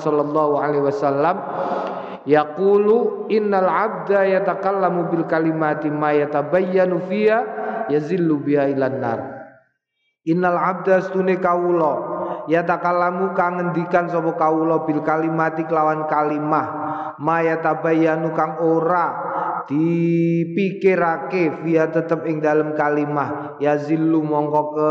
sallallahu alaihi wasallam yaqulu innal abda yatakallamu bil kalimati ma yatabayyanu fiha yazillu biha ilan nar. Innal abda stune kawula yatakallamu kang ngendikan sapa kawula bil kalimati kelawan kalimah ma yatabayyanu kang ora dipikirake via tetep ing dalam kalimah yazillu mongko ke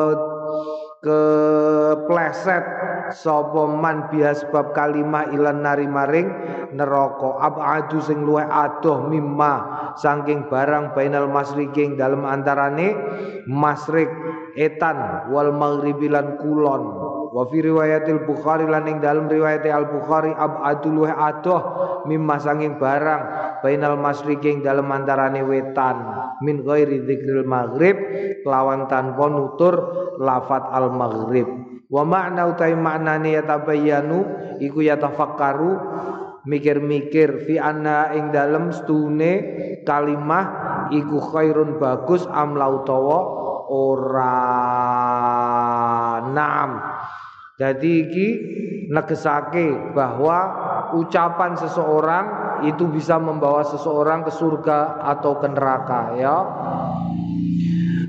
kepleset sapa man biha sebab kalimah ilan nari maring neraka. Abadu sing luwih adoh mimma saking barang bainal masriking dalam antarane masrik etan wal maghribi lan kulon. Wa fi riwayatil bukhari lan ing dalam riwayat al bukhari abadu luwih adoh mimma saking barang bainal masriking dalam antarane wetan. Min ghairi dzikril maghrib lawan tanpa nutur lafat al maghrib wa makna utai maknane yatabayyanu iku yatafakkaru mikir-mikir fi anna ing dalem stune kalimah iku khairun bagus amla utawa ora. Naam. Jadi iki negesake bahwa ucapan seseorang itu bisa membawa seseorang ke surga atau ke neraka ya.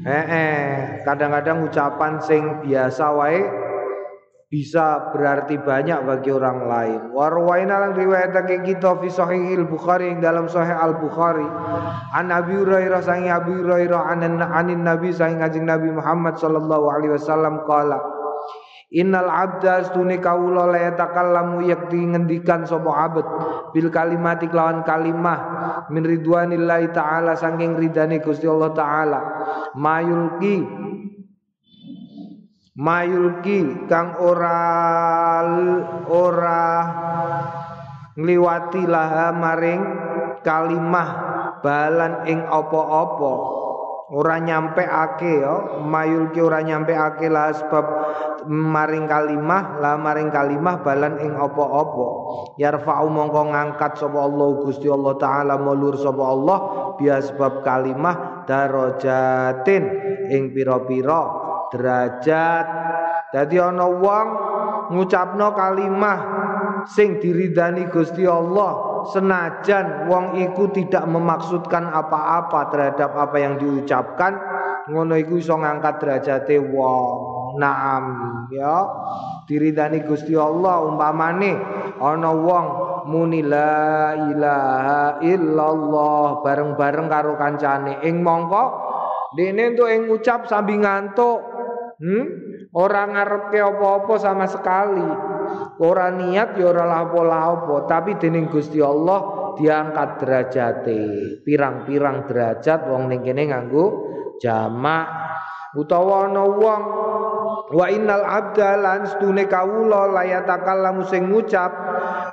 Eh, eh kadang-kadang ucapan sing biasa wae bisa berarti banyak bagi orang lain. Warwaina lang riwayatake kita fi sahihil Bukhari dalam sahih Al Bukhari. An Abi Hurairah sangi Abi Hurairah anin, anin Nabi sangi ngajeng Nabi Muhammad sallallahu alaihi wasallam qala Innal abda astune kawula la yatakallamu yakti ngendikan sapa abad bil kalimati kelawan kalimah min ridwanillahi taala saking ridane Gusti Allah taala mayulki mayulki kang ora ora ngliwati laha maring kalimah balan ing apa-apa. Ora nyampe ake ya. Mayulki ora nyampe ake lah sebab maring kalimah lah maring kalimah balan ing apa-apa. Yarfa'u mongko ngangkat sapa Allah Gusti Allah taala mulur sapa Allah biya sebab kalimah darajatin ing pira-pira derajat. Dadi ana wong ngucapno kalimah sing diridani Gusti Allah senajan wong iku tidak memaksudkan apa-apa terhadap apa yang diucapkan ngono iku iso ngangkat derajate wong. Naam ya. Diridani Gusti Allah umpamane ana wong muni la ilaha illallah bareng-bareng karo kancane. Ing mongko dene entuk ing ngucap sambil ngantuk hmm? orang ngarepke apa-apa sama sekali. Ora niat ya ora lapo-lapo tapi dening Gusti Allah diangkat derajate. Pirang-pirang derajat wong ning kene nganggo jamak. Utawa ana wong wa innal abda lan stune kawula layatakallamu sing ngucap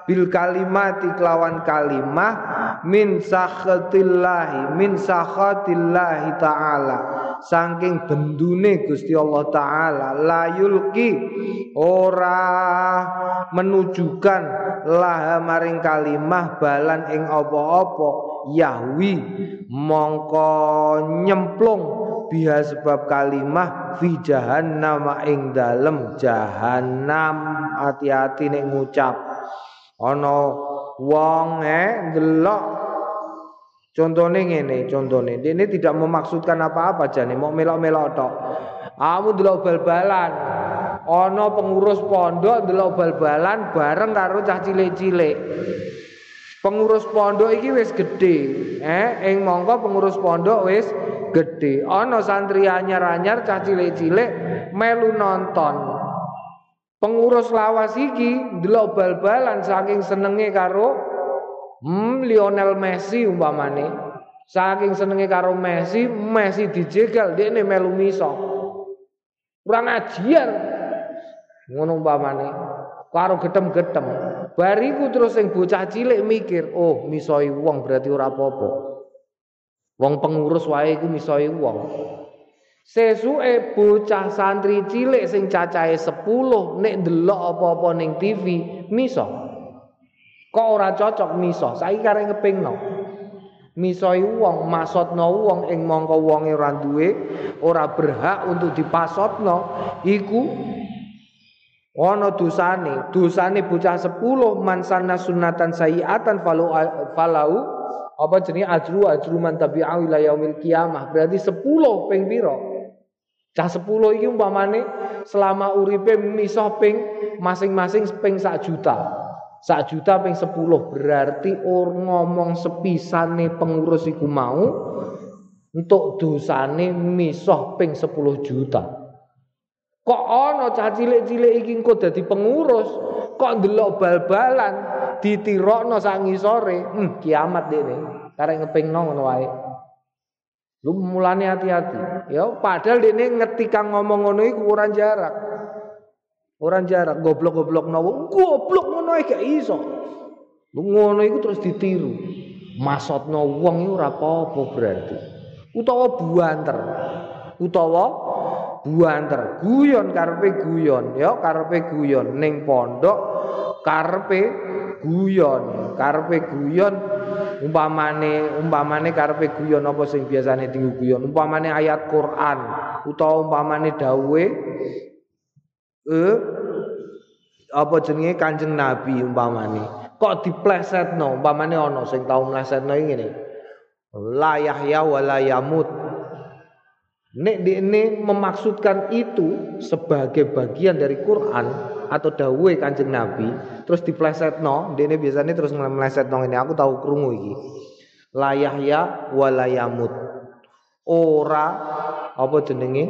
bil kalimati kelawan kalimah min sakhatillahi min sakhatillahi taala saking bendune Gusti Allah taala layulki ora menujukan lah maring kalimah balan ing apa-apa. Yahwi mongko nyemplung biha sebab kalimah fi jahannam ing dalem jahannam. Hati-hati nek ngucap. Ana wong eh delok Contohnya ngene, contohnya ini tidak memaksudkan apa-apa jane, mau melok-melok tok. Kamu delok bal-balan. Ana pengurus pondok delok bal-balan bareng karo cah cilik-cilik. Pengurus pondok iki wis gede, eh ing mongko pengurus pondok wis gede. Ana santri anyar-anyar cah cilik-cilik melu nonton. Pengurus lawas iki delok bal-balan saking senenge karo Hmm, Lionel Messi umpamane saking senenge karo Messi, Messi dijegal dekne melu miso. Kurang ajar. Ngono umpamane karo getem-getem. Bariku terus sing bocah cilik mikir, oh misoi wong berarti ora apa-apa. Wong pengurus wae iku misoi wong. Sesuke bocah santri cilik sing cacahe 10 nek ndelok apa-apa ning TV miso. Kok ora cocok miso? Saiki karek ngepingno. Misoi wong, masotno wong ing mongko wonge ora duwe, ora berhak untuk dipasotno, iku ana dosane dosane bocah 10 man sanna sunnatan sayiatan falau falau apa jenenge ajru ajru man tabi'u ila yaumil kiamah berarti 10 ping pira cah 10 iki umpamane selama uripe misah ping masing-masing ping sak juta sak juta ping 10 berarti or ngomong sepisane pengurus iku mau untuk dosane misah ping 10 juta Kok ana cah cilik-cilik iki engko dadi pengurus, kok ndelok bal-balan ditirokno sak ngisore, hmm, kiamat dene. Karek ngepingno ngono wae. Lu mulane hati-hati. Ya padahal dene ngetika ngomong ngono iku jarak. Ora jarak goblok-goblok nawa. Goblok ngono ae gak iso. Ngono iku terus ditiru. Maksudno wong iku ora apa-apa berarti. Utawa buanter. Utawa buanter guyon karepe guyon ya karepe guyon ning pondok karepe guyon karepe guyon umpamane umpamane karepe guyon apa sing biasane dienggo guyon umpamane ayat Quran utawa umpamane dawuhe eh? Apa jenenge? Kanjeng Nabi umpamane. Kok diplesetno? Umpamane ana sing tau mlesetno ngene. La yahya wa la yamut. Nek ini memaksudkan itu sebagai bagian dari Quran atau dawe kanjeng Nabi, terus diplesetno, ini biasanya terus melesetno ini aku tahu krungu iki. La yahya wa la yamut. Ora apa jenenge?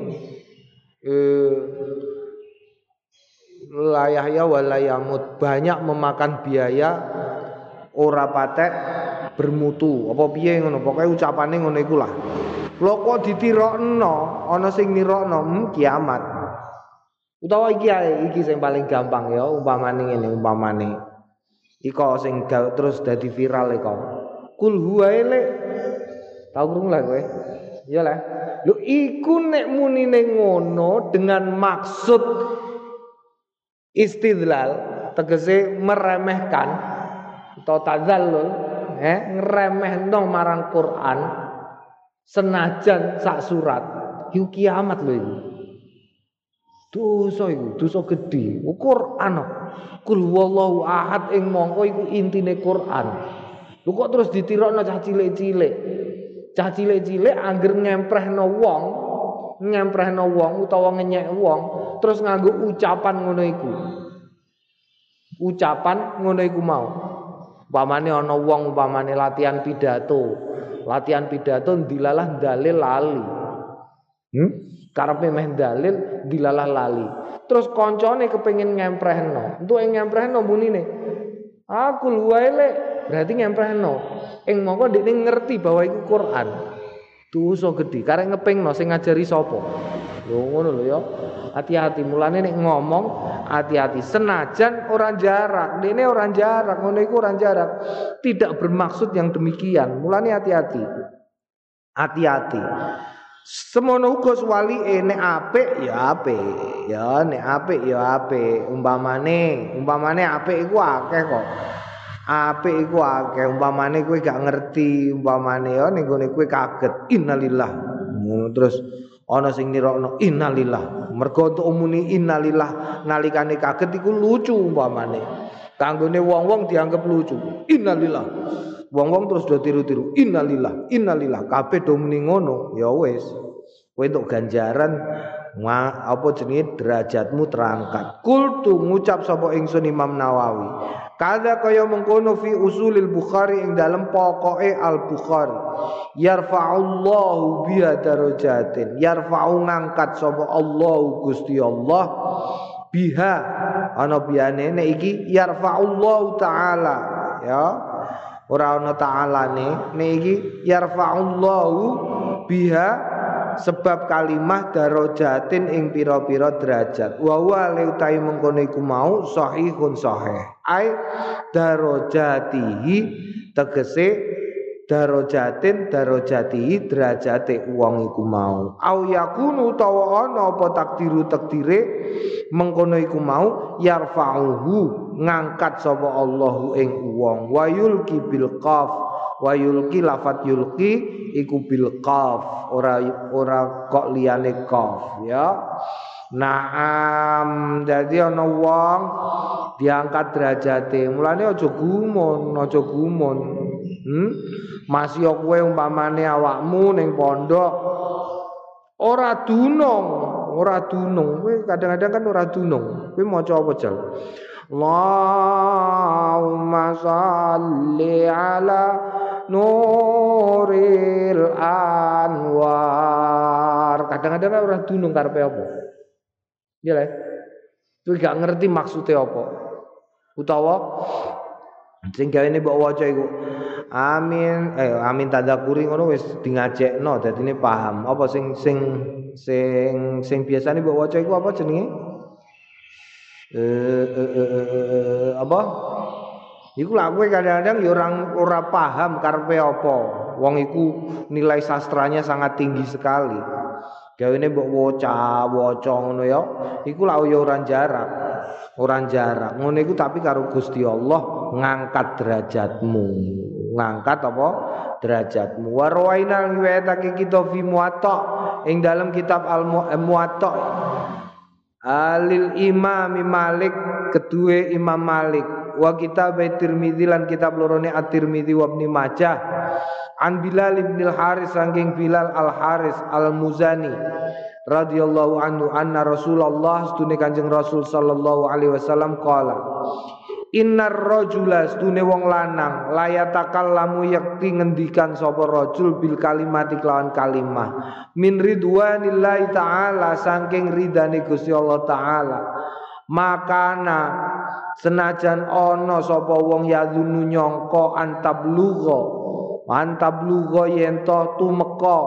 Eh la yahya wa la yamut. Banyak memakan biaya ora patek bermutu. Apa piye ngono? Pokoke ucapane ngono iku lah. Lho kok ditirokno, ana sing nirokno hmm, kiamat. Utawa iki iki sing paling gampang ya umpamane ngene umpamane. Iko sing terus dadi viral iko. Kul huwa ele. Tahu krungu lah kowe? Iya lah. Lho iku nek munine ngono dengan maksud istidlal tegese meremehkan atau tadzallul eh ngremehno marang Quran senajan sak surat iku kiamat lho iku. Dosa iku dosa gedhe. Quran kul wallahu ahad ing mongko iku intine Quran. Lho kok terus ditirokno cah cilik-cilik? Cah cilik-cilik angger ngemprehno wong ngemprehno wong utawa ngenyek wong terus nganggo ucapan ngono iku ucapan ngono iku mau umpamane ana wong umpamane latihan pidato latihan pidato dilalah dalil lali. Hmm? Karepe meh dalil dilalah lali. Terus koncone kepengin ngemprehno. Yang ngemprehno bunine. Aku luwae berarti ngemprehno. Ing mongko dekne ngerti bahwa iku Quran. Dosa gedhe karek ngepingno sing ngajari sapa. Lho ngono lho ya. Hati-hati mulane nek ngomong hati-hati senajan orang jarak. Dene orang jarak, ngono iku orang jarak. Tidak bermaksud yang demikian. Mulane hati-hati. Hati-hati. Semono uga wali nek apik ya apik. Ya nek apik ya apik. Umpamane, umpamane apik iku akeh kok. Apik iku akeh. Umpamane kowe gak ngerti, umpamane ya ning kowe kaget. Innalillah. Terus ana sing nirokno innalillah. Mergo untuk umuni innalillah. Nalikane kaget iku lucu umpamane. Kanggone wong-wong dianggap lucu. Innalillah. Wong-wong terus do tiru-tiru innalillah innalillah. Kabeh do muni ngono. Ya wis. Kowe entuk ganjaran Ma, apa jenenge derajatmu terangkat. Kultu ngucap sapa ingsun Imam Nawawi. Kada kaya mengkono fi usulil Bukhari ing dalam pokoke Al Bukhari. Yarfa'ullahu biha darajatin. Yarfa'u ngangkat sapa Allah Gusti Allah biha ana biyane nek iki yarfa'ullahu taala ya. Ora ana taalane nek iki yarfa'ullahu biha sebab kalimah darajatin ing pira-pira derajat. Wa wa leutai mengkono iku mau sahihun sahih. Ai darajatihi tegese darajatin darajatihi derajate wong iku mau. Au yakunu utawa ana apa takdiru takdire mengkono iku mau yarfa'uhu ngangkat sapa Allahu ing wong. Wa yulki bil qaf wa yulki lafat yulki iku bil qaf ora ora kok liyane qaf ya Naam, jadi ana wong diangkat derajate. Mulane aja gumun, aja gumun. Hmm? Masih kowe umpamane awakmu ning pondok ora dunung, ora dunung. Kowe kadang-kadang kan ora dunung. Kowe maca apa jal? Allahumma salli ala nuril anwar. Kadang-kadang ora dunung karepe apa? Ya le. Kowe gak ngerti maksudnya apa. Utawa sing gawe mbok waca iku amin eh amin tadakuri ngono wis di ngajekno dadine paham apa sing sing sing sing biasane mbok waca iku apa jenenge eh, eh, eh, eh, apa Iku lah kowe kadang-kadang ya orang ora paham karepe apa. Wong iku nilai sastranya sangat tinggi sekali. Gawene mbok waca, waca ngono ya. Iku lah ya ora jarak. Ora jarak. Ngono iku tapi karo Gusti Allah ngangkat derajatmu. Ngangkat apa? Derajatmu. Wa rawaina riwayatake kita fi muwatta ing dalam kitab al muwatta Alil Imam Malik kedua Imam Malik. Wa kitab Tirmidzi lan kitab lorone At-Tirmidzi wa Ibnu Majah. An Bilal bin Al Haris saking Bilal Al Haris Al Muzani radhiyallahu anhu anna Rasulullah stune Kanjeng Rasul sallallahu alaihi wasallam qala Innar rajula stune wong lanang layatakallamu yakti ngendikan sapa rajul bil kalimati kelawan kalimah. Min ridwanillahi taala saking ridane Gusti Allah taala. Makana senajan ana sapa wong yadunu nyangka antablugha antablugha yen to tumeka.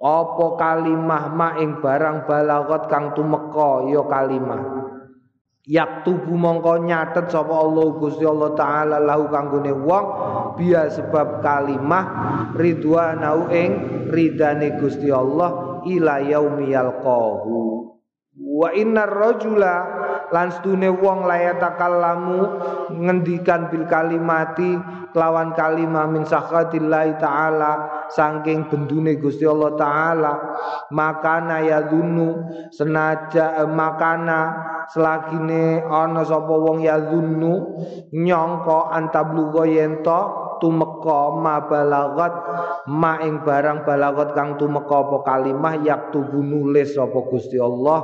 Apa kalimah ma ing barang balagot kang tumeka ya kalimah yak tubuh mongko nyatet sapa Allah Gusti Allah taala lahu kanggone wong biya sebab kalimah ridwanau ing ridane Gusti Allah ila yaumil qahu Wa innar rajula lan stune wong layatakallamu ngendikan bil kalimati lawan kalimah min sakhatillahi taala saking bendune Gusti Allah taala makana yadunnu senaja eh, makana selagine ana sapa wong yadunnu nyangka antabluga yen tumeka ma balagat ma ing barang balagat kang tumeka apa kalimah yak tubu nulis sapa Gusti Allah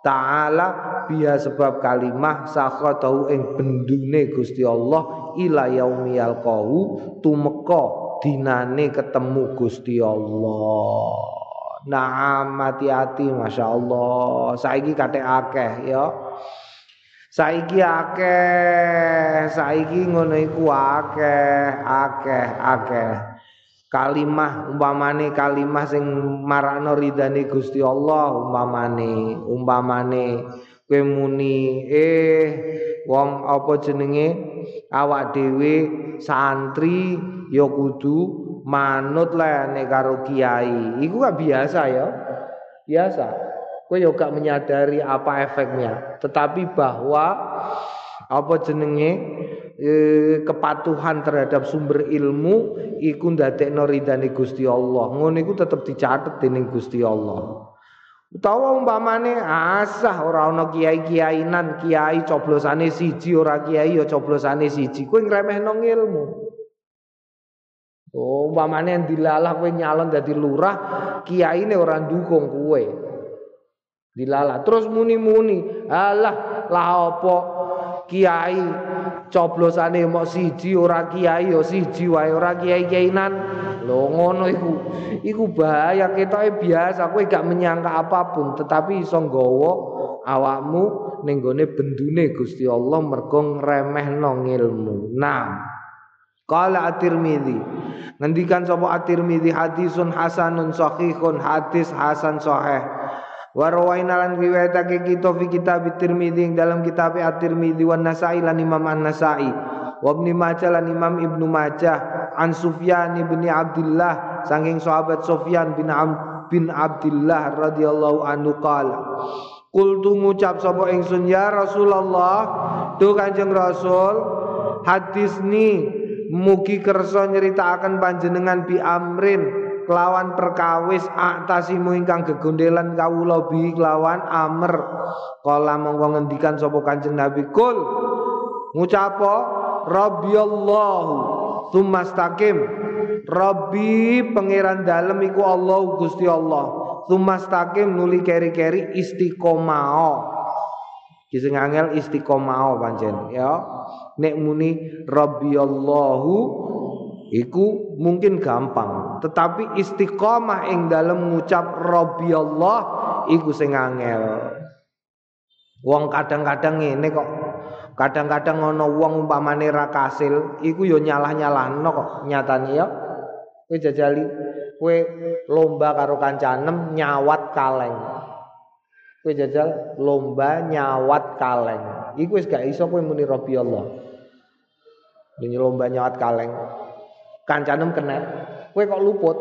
taala biya sebab kalimah tahu ing bendune Gusti Allah ila yaumiyal qau tumeka dinane ketemu Gusti Allah. Naam hati-hati Masya Allah. Saiki kate akeh ya. Saiki akeh, saiki ngono iku akeh, akeh, akeh. Kalimah umpamane kalimah sing marakno ridane Gusti Allah umpamane, umpamane kowe muni eh wong apa jenenge? Awak dhewe santri ya kudu manut lah nek karo kiai. Iku kan biasa ya. Biasa. Kowe yo gak menyadari apa efeknya. Tetapi bahwa apa jenenge e, kepatuhan terhadap sumber ilmu iku ndadekno ridane Gusti Allah. Ngono iku tetep dicatet dening Gusti Allah. Utawa umpamane asah ora ana kiai-kiainan, kiai coblosane siji ora kiai ya coblosane siji. Kowe ngremehno ilmu. Oh, umpamane dilalah kowe nyalon dadi lurah, kiyaine ora ndukung kowe. Dilala terus muni-muni alah lah apa kiai coblosane mok siji ora kiai yo siji wae ora kiai-kiainan. Lho ngono iku. Iku bahaya ketoke biasa kowe gak menyangka apa pun tetapi iso nggawa awakmu ning gone bendune Gusti Allah mergo ngremehno ilmu nah Qala At-Tirmidzi ngendikan sapa At-Tirmidzi hadisun hasanun sahihun hadis hasan sahih. Warwaina lan riwayatake kita fi kitab Tirmidzi dalam kitab At-Tirmidzi wan Nasa'i lan Imam An-Nasa'i. Wa Ibnu Majah lan Imam Ibnu Majah. An Sufyan bin Abdullah saking sahabat Sufyan bin Am bin Abdullah radhiyallahu anhu qala. Qultu ngucap sapa ingsun ya Rasulullah tu Kanjeng Rasul hadis ni mugi kersa nyritakaken panjenengan bi amrin kelawan perkawis aktasimu ingkang gegondelan kawula bi kelawan amr. Kala mongko ngendikan sapa Kanjeng Nabi. Kul ngucapo rabbiyallahu tsumastaqim rabbi pangeran dalem iku Allah Gusti Allah. Tsumastaqim nuli keri-keri istiqomah Kisah angel istiqomah pancen ya nek muni rabbiyallahu iku mungkin gampang. Tetapi istiqomah ing dalam ngucap rabbiyallah iku sing angel. Wong kadang-kadang ngene kok. Kadang-kadang ana wong umpamane ra kasil iku yo nyalah-nyalahno kok nyatane ya. Kowe jajali kowe lomba karo kancanem nyawat kaleng. Kowe jajal lomba nyawat kaleng. Iku wis gak iso kowe muni rabbiyallah ini lomba nyawat kaleng. Kancanem kena. Kowe kok luput?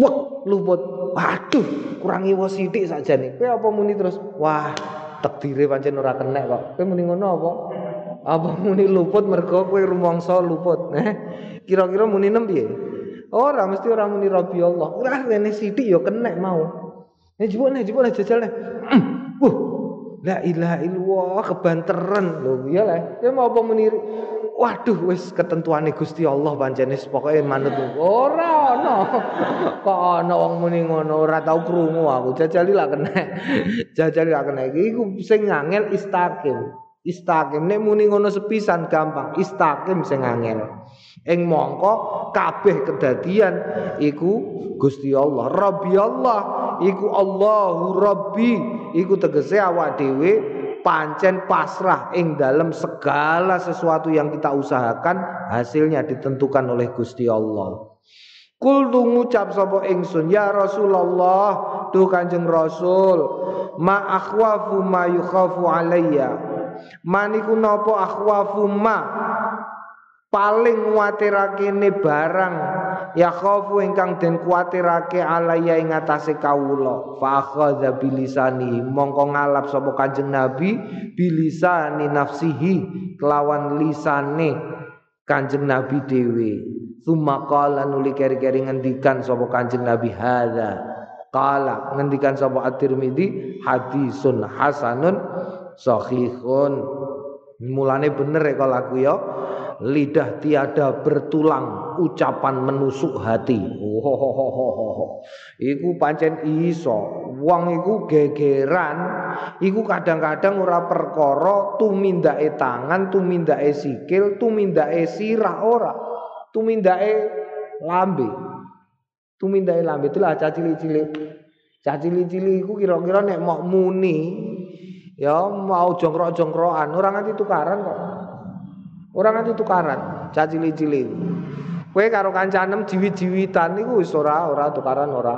Wah, luput. Waduh, kurang iwo sithik nih. Kowe apa muni terus? Wah, takdire pancen ora kena kok. Kowe muni ngono apa? Apa muni luput mergo kowe rumangsa luput. Eh, kira-kira muni nem piye? Ora mesti ora muni Rabbi Allah. Ora rene sithik ya kena mau. Nek jebuk nek jebuk jajal nek. Wuh, La ilaha illallah kebanteran lho iya lah. Ya mau apa muni Waduh wis ketentuane Gusti Allah pancene pokoke manut ora ana. Kok ana wong muni ngono ora tau krungu aku. Jajali lah kena. Jajali lah kena iki iku sing angel istaqim. Istaqim nek muni ngono sepisan gampang. Istaqim sing angel. Ing mongko kabeh kedadian iku Gusti Allah. Rabbi Allah iku Allahu Rabbi iku tegese awak dhewe pancen pasrah ing dalam segala sesuatu yang kita usahakan hasilnya ditentukan oleh Gusti Allah. Kul tu ngucap sapa ingsun ya Rasulullah tu Kanjeng Rasul ma akhwafu ma yukhafu alayya maniku napa akhwafu ma paling nguatirake ne barang. Ya khofu ingkang den kuatirake alaya ing atase kawula. Fa akhadha bilisani. Mongko ngalap sapa kanjeng nabi bilisani nafsihi kelawan lisane kanjeng nabi dhewe. Summa qala nuli keri-keri ngendikan sapa kanjeng nabi hadza. Qala ngendikan sapa at-tirmidzi hadisun hasanun sahihun mulane bener ya kalau aku ya lidah tiada bertulang ucapan menusuk hati. Oh, iku pancen iso. Wong iku gegeran. Iku kadang-kadang ora perkara tumindake tangan tumindake sikil tumindake sirah ora. Tumindake lambe. Tumindake lambe itulah cacili-cili cacili-cili iku kira-kira nek mau muni ya mau jongkrok-jongkrokan ora nganti tukaran kok Orang nanti tukaran, cacili-cili. Kowe karo kancanem jiwit-jiwitan niku wis ora ora tukaran ora.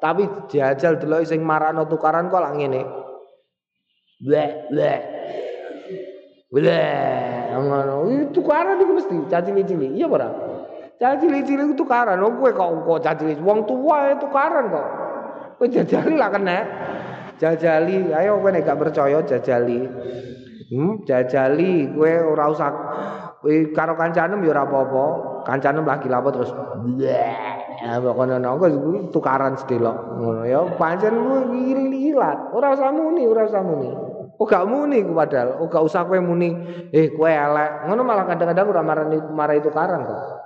Tapi jajal delok sing marano tukaran kok lak ngene. Blek blek. Blek. Ngono. Itu tukaran iku mesti cacili-cili. Iya ora? Cacili-cili itu tukaran. Oh kowe kok kok cacili wong tua itu tukaran kok. Kowe jajali lah kena. Jajali, ayo kowe nek gak percaya jajali. Hmm, jajali kowe ora usah kowe karo kancanem ya ora apa-apa. Kancanem lagi lapo terus ya pokoke nongko tukaran sedelok ngono ya pancen ngiri ilat. Ora usah muni, ora usah muni. Oh gak muni ku padahal, oh gak usah kowe muni, eh kowe elek. Ngono malah kadang-kadang ora marani marah tukaran kok.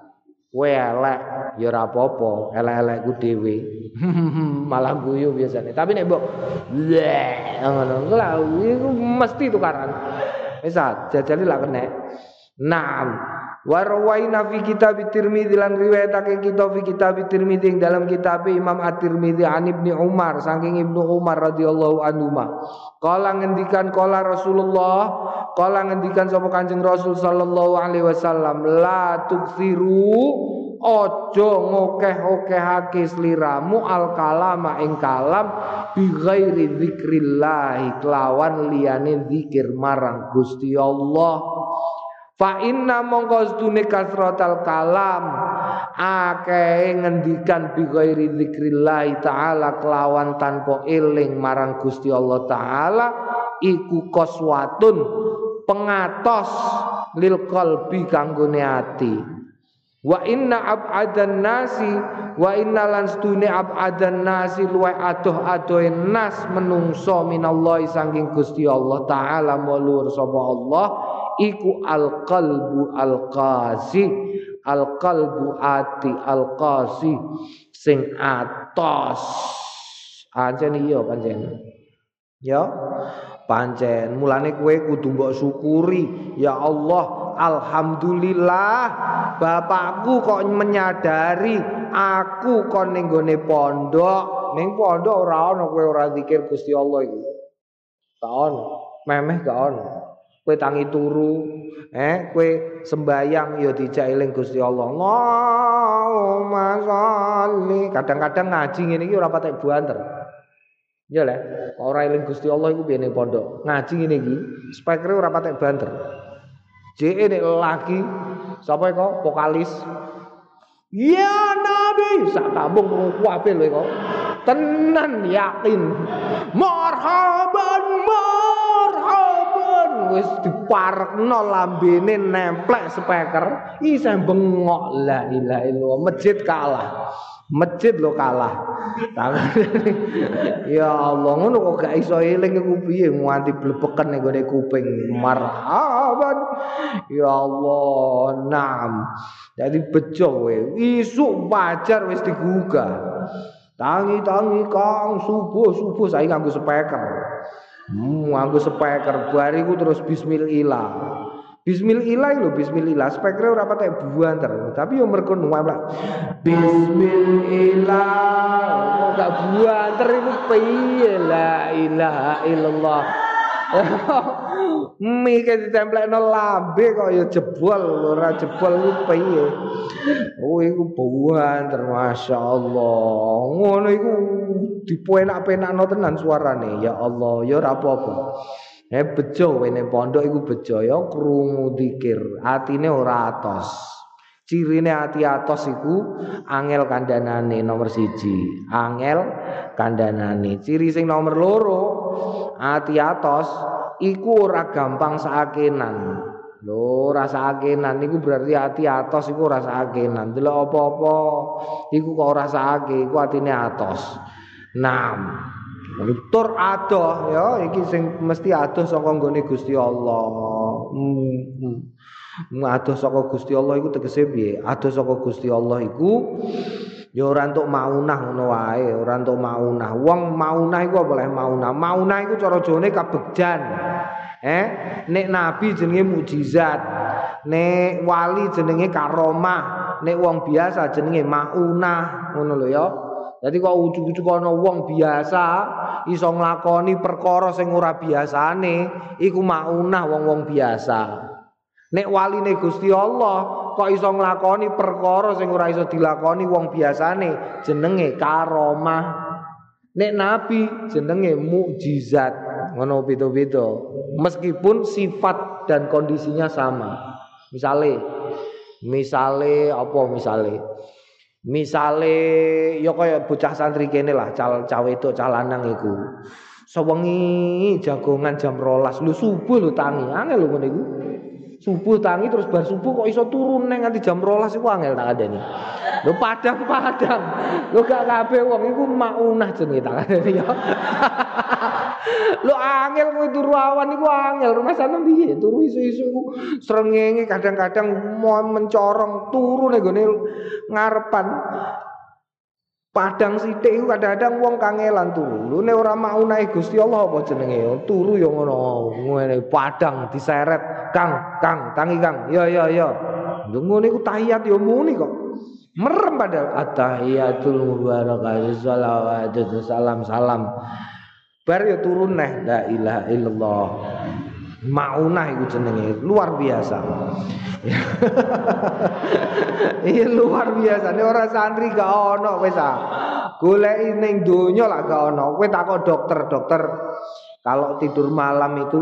Kowe elek ya ora apa-apa, elek-elekku dhewe. Malah guyu biasanya. Tapi nek mbok ngono, iku mesti tukaran. Wis jajali lak kena. Naam. Warwaina fi kitab Tirmidzi lan riwayatake kita fi kitab Tirmidzi dalam kitab Imam At-Tirmidzi an Ibnu Umar saking Ibnu Umar radhiyallahu anhu Kala ngendikan kala Rasulullah, kala ngendikan sapa Kanjeng Rasul sallallahu alaihi wasallam, la tuksiru ojo ngokeh-okehake sliramu al kalama ing kalam bi ghairi dzikrillah kelawan liyane zikir marang Gusti Allah. Fa inna mongko sedune kasratal kalam akeh ngendikan bi ghairi dzikrillah taala kelawan tanpa eling marang Gusti Allah taala iku koswatun pengatos lil qalbi kanggone ati. Wa inna ab'adan nasi wa inna lan stune ab'adan nasi luwe adoh adohe nas menungso minallahi saking Gusti Allah taala mulur sapa Allah iku al-qalbu al-qasi al-qalbu ati al-qasi sing atos. Pancen iya pancen. Ya pancen. Mulane kowe kudu mbok syukuri. Ya Allah Alhamdulillah bapakku kok menyadari aku kon ning pondok. Ning pondok ora ana kowe ora zikir Gusti Allah iku. Ono, memeh gak ono. Kowe tangi turu, eh kowe sembayang ya dijak eling Gusti Allah. Allahumma sholli. Kadang-kadang ngaji ngene iki ora patek buanter. Ya lah, ora eling Gusti Allah piye ning pondok. Ngaji ngene iki, spekere ora patek banter. JE nek laki sapa kok vokalis Ya Nabi sak kampung lho kok. Tenan yakin. Marhaban marhaban wis diparekno lambene nemplek speaker isih bengok la ilaha illallah masjid kalah. Masjid lo kalah. ya Allah, ngono kok gak iso eling iku piye nganti blebeken ning gone kuping. Marhaban. Ya Allah, naam. Jadi bejo kowe. Isuk pajar wis digugah. Tangi-tangi Kang subuh-subuh saya nganggo speaker. Hmm, nganggo speaker bariku terus bismillah. Bismillah lho bismillah. Spekre ora patek buanter tapi yo mergo nuwak Bismillah. Gak buanter iku piye? La ilaha illallah. Mike ditemplekno lambe kok ya jebol ora jebol ku piye? Oh iku buanter masyaallah ngono iku dipenak-penakno tenan suarane ya Allah ya ora apa-apa Eh bejo wene pondok iku bejo ya krungu zikir, atine ora atos. Cirine ati atos iku angel kandhanane nomor siji, angel kandhanane. Ciri sing nomor loro, ati atos iku ora gampang sakenan. Lho, rasa akenan iku berarti ati atos iku rasa akenan. Delok apa-apa iku kok ora sakake, iku atine atos. 6. Tur adoh ya iki sing mesti adoh saka nggone Gusti Allah. Hmm. hmm. Adoh saka Gusti Allah iku tegese piye? Adoh saka Gusti Allah iku ya ora entuk maunah ngono wae, ora entuk maunah. Wong maunah iku boleh maunah. Maunah iku cara jone kabegjan. Eh, nek nabi jenenge mukjizat. Nek wali jenenge karomah. Nek wong biasa jenenge maunah, ngono lho ya. Jadi kok ujug-ujug ana wong biasa iso nglakoni perkara sing ora biasane, iku maunah wong-wong biasa. Nek waline Gusti Allah kok iso nglakoni perkara sing ora iso dilakoni wong biasane, jenenge karomah. Nek nabi jenenge mukjizat. Ngono beda-beda. Meskipun sifat dan kondisinya sama. Misale misale apa misale? Misale ya kaya bocah santri kene lah, cal cawe itu cah lanang iku. Sewengi jagongan jam rolas, lu subuh lu tangi, angel lu ngene iku. Subuh tangi terus bar subuh kok iso turun neng nganti jam rolas iku angel tak ada nih. Lu padang-padang. Lu gak kabeh wong iku maunah jenenge tak ada ya. Lu angel kowe turu awan iku angel. Rumah sana piye? Turu isu-isu srengenge kadang-kadang mau mencorong turu gone ngarepan. Padang sithik iku kadang-kadang wong kangelan turu. Lu nek ora maunah Gusti Allah apa jenenge? Turu ya ngono. Ngene padang diseret. Kang, Kang, tangi Kang. Ya ya ya. Lho ngene iku tahiyat ya muni kok. Merem padahal at-tahiyatul mubarakatuh salawatu salam salam. Bar ya turun neh la ilaha illallah. Maunah iku jenenge luar biasa. Iya luar biasa. Nek ora santri gak ono wis ah. Goleki ning donya lah gak ono. Kowe takok dokter, dokter kalau tidur malam itu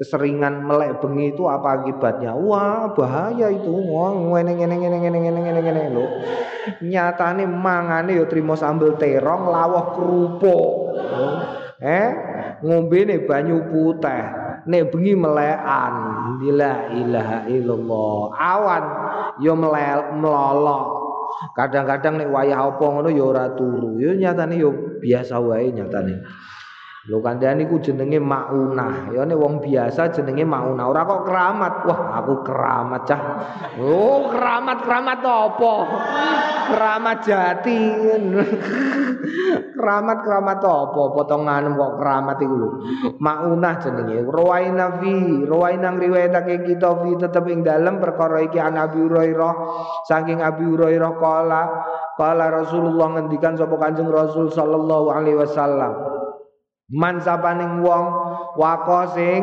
keseringan melek bengi itu apa akibatnya? Wah, bahaya itu. Wah, ngene ngene ngene ngene ngene ngene ngene lho. Nyatane mangane ya trimo sambel terong, lawuh kerupuk. Eh, ngombe nih banyu putih. Nek bengi melekan, La ilaha illallah. Awan yo melel melolok. Kadang-kadang nek wayah apa ngono ya ora turu. Yo nyatane yo biasa wae nyatane. Lho kandhane iku jenenge maunah. Ya nek wong biasa jenenge maunah. Ora kok keramat. Wah, aku keramat cah. Oh, keramat-keramat apa? Keramat jati. keramat-keramat apa? Potongan kok keramat iku lho. Maunah jenenge. Rawaina fi, rawaina riwayatake kita fi tetep ing dalem perkara iki an Abi Hurairah saking Abi Hurairah kala kala Rasulullah ngendikan sapa Kanjeng Rasul sallallahu alaihi wasallam Man sapaning wong wako sing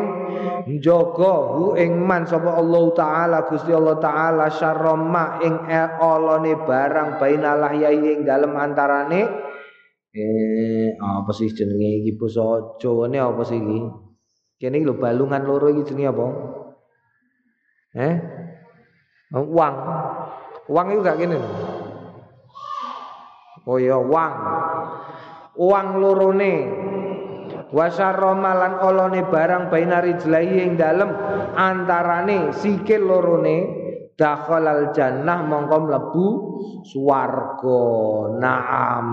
njaga hu ing man sapa Allah taala Gusti Allah taala syarrama ing olone barang bainalah yai ing dalem antarane. Eh apa sih jenenge iki basa Jawane apa sih iki? Kene lho balungan loro iki jenenge apa? Eh? Uang uang itu gak kene oh ya uang uang lorone wasarromalan olone barang bainari jelai yang dalam antarane sikil lorone dakhalal jannah mongko mlebu swarga. Naam.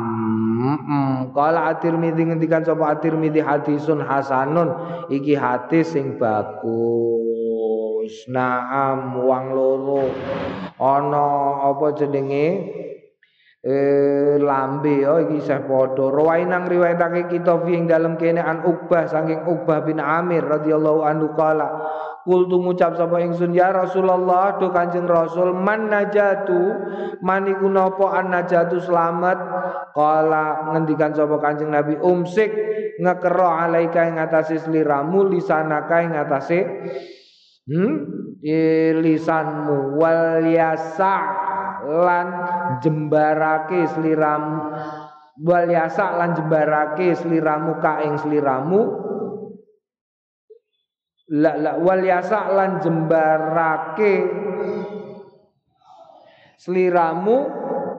Kala at-Tirmidzi ngendikan sapa at-Tirmidzi hadisun hasanun. Iki hadis sing bagus. Naam wang loro. Ana apa jenenge eh lambe ya iki isih padha. Rawainang riwayatake kita fi ing dalem kene an Uqbah saking Uqbah bin Amir radhiyallahu anhu qala Kultu ngucap sapa ingsun ya Rasulullah do Kanjeng Rasul man najatu? Maniku napa an najatu selamat? Qala ngendikan sapa Kanjeng Nabi umsik ngekero alaika ing atase sliramu lisanaka ing atase hmm lisanmu wal yasa lan jembarake sliramu. Wal yasa lan jembarake sliramu ka ing sliramu. La la wal yasa lan jembarake sliramu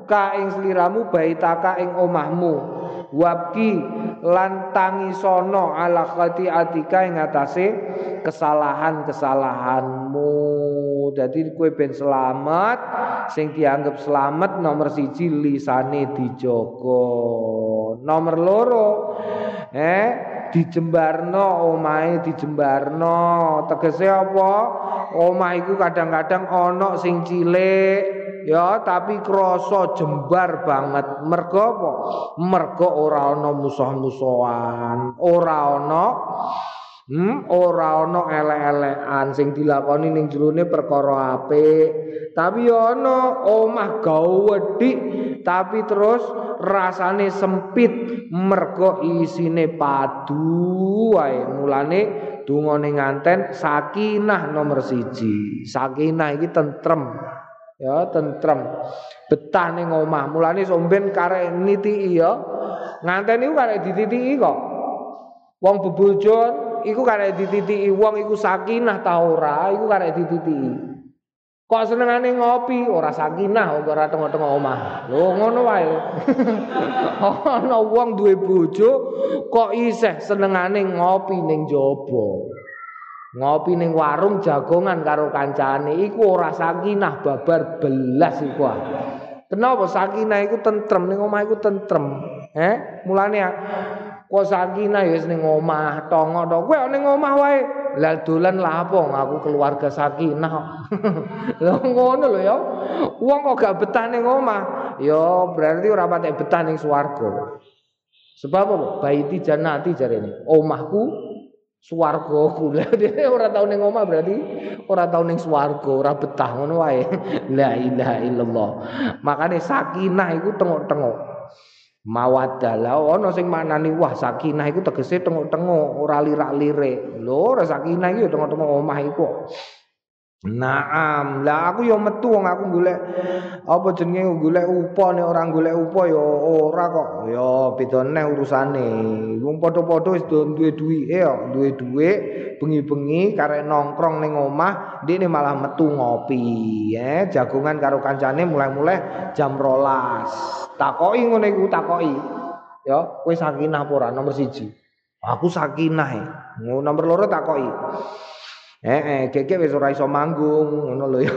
ka ing sliramu baitaka ing omahmu. Wabki lan tangisono ala khati atika ing atase kesalahan-kesalahanmu dadi kowe ben selamat sing dianggap selamat nomor siji lisane dijogo nomor loro eh dijembarno omahe dijembarno. Tegese apa? Omah iku kadang-kadang ana sing cilik ya tapi krasa jembar banget. Mergo apa? Mergo ora ana musuh-musuhan ora ana Hmm, ora ana elek-elekan sing dilakoni ning jerone perkara apik. Tapi ana omah gawedhi tapi terus rasane sempit mergo isine padu wae. Mulane dungane nganten sakinah nomor siji. Sakinah iki tentrem. Ya, tentrem. Betah ning omah. Mulane somben karek nitiki ya. Nganten iku karek dititiki kok. Wong bebojon iku karek dititiki wong iku sakinah ta ora, iku karek dititiki. Kok senengane ngopi ora sakinah ora tengok-tengok omah. Lho ngono wae. Ana wong duwe bojo kok isih senengane ngopi ning jaba. Ngopi ning warung jagongan karo kancane iku ora sakinah babar belas iku. Kenapa sakinah iku tentrem ning omah iku tentrem. Eh, mulane Kok sakinah ya ning omah, tongo to. Kowe ning omah wae. Lah dolan lah apa aku keluarga sakinah. Lho ngono lho ya. Wong kok gak betah ning omah, ya berarti ora patek betah ning swarga. Sebab apa? Baiti jannati jarene. Omahku swargaku. Lah dhewe ora tau ning omah berarti ora tau ning swarga, ora betah ngono wae. La ilaha illallah. Makane sakinah iku tengok-tengok. Mawaddah la ana sing manani wah sakinah iku tegese tengok-tengok ora lirak-lirik. Lho sakinah iki tengok-tengok omah iku Naam, lah aku yo metu wong aku golek apa jenenge golek upa nek ora golek upa yo ora kok. Yo beda neh urusane. Wong padha-padha wis duwe duwike yo, duwe dhuwit bengi-bengi karek nongkrong ning omah, ndekne malah metu ngopi, ya. Jagongan karo kancane mulai-mulai jam rolas. Takoki ngene iku takoki. Yo, kowe sakinah apa ora nomor siji? Aku sakinah. Nomor loro takoki. Eh, eh keke wis ora iso manggung ngono lho ya.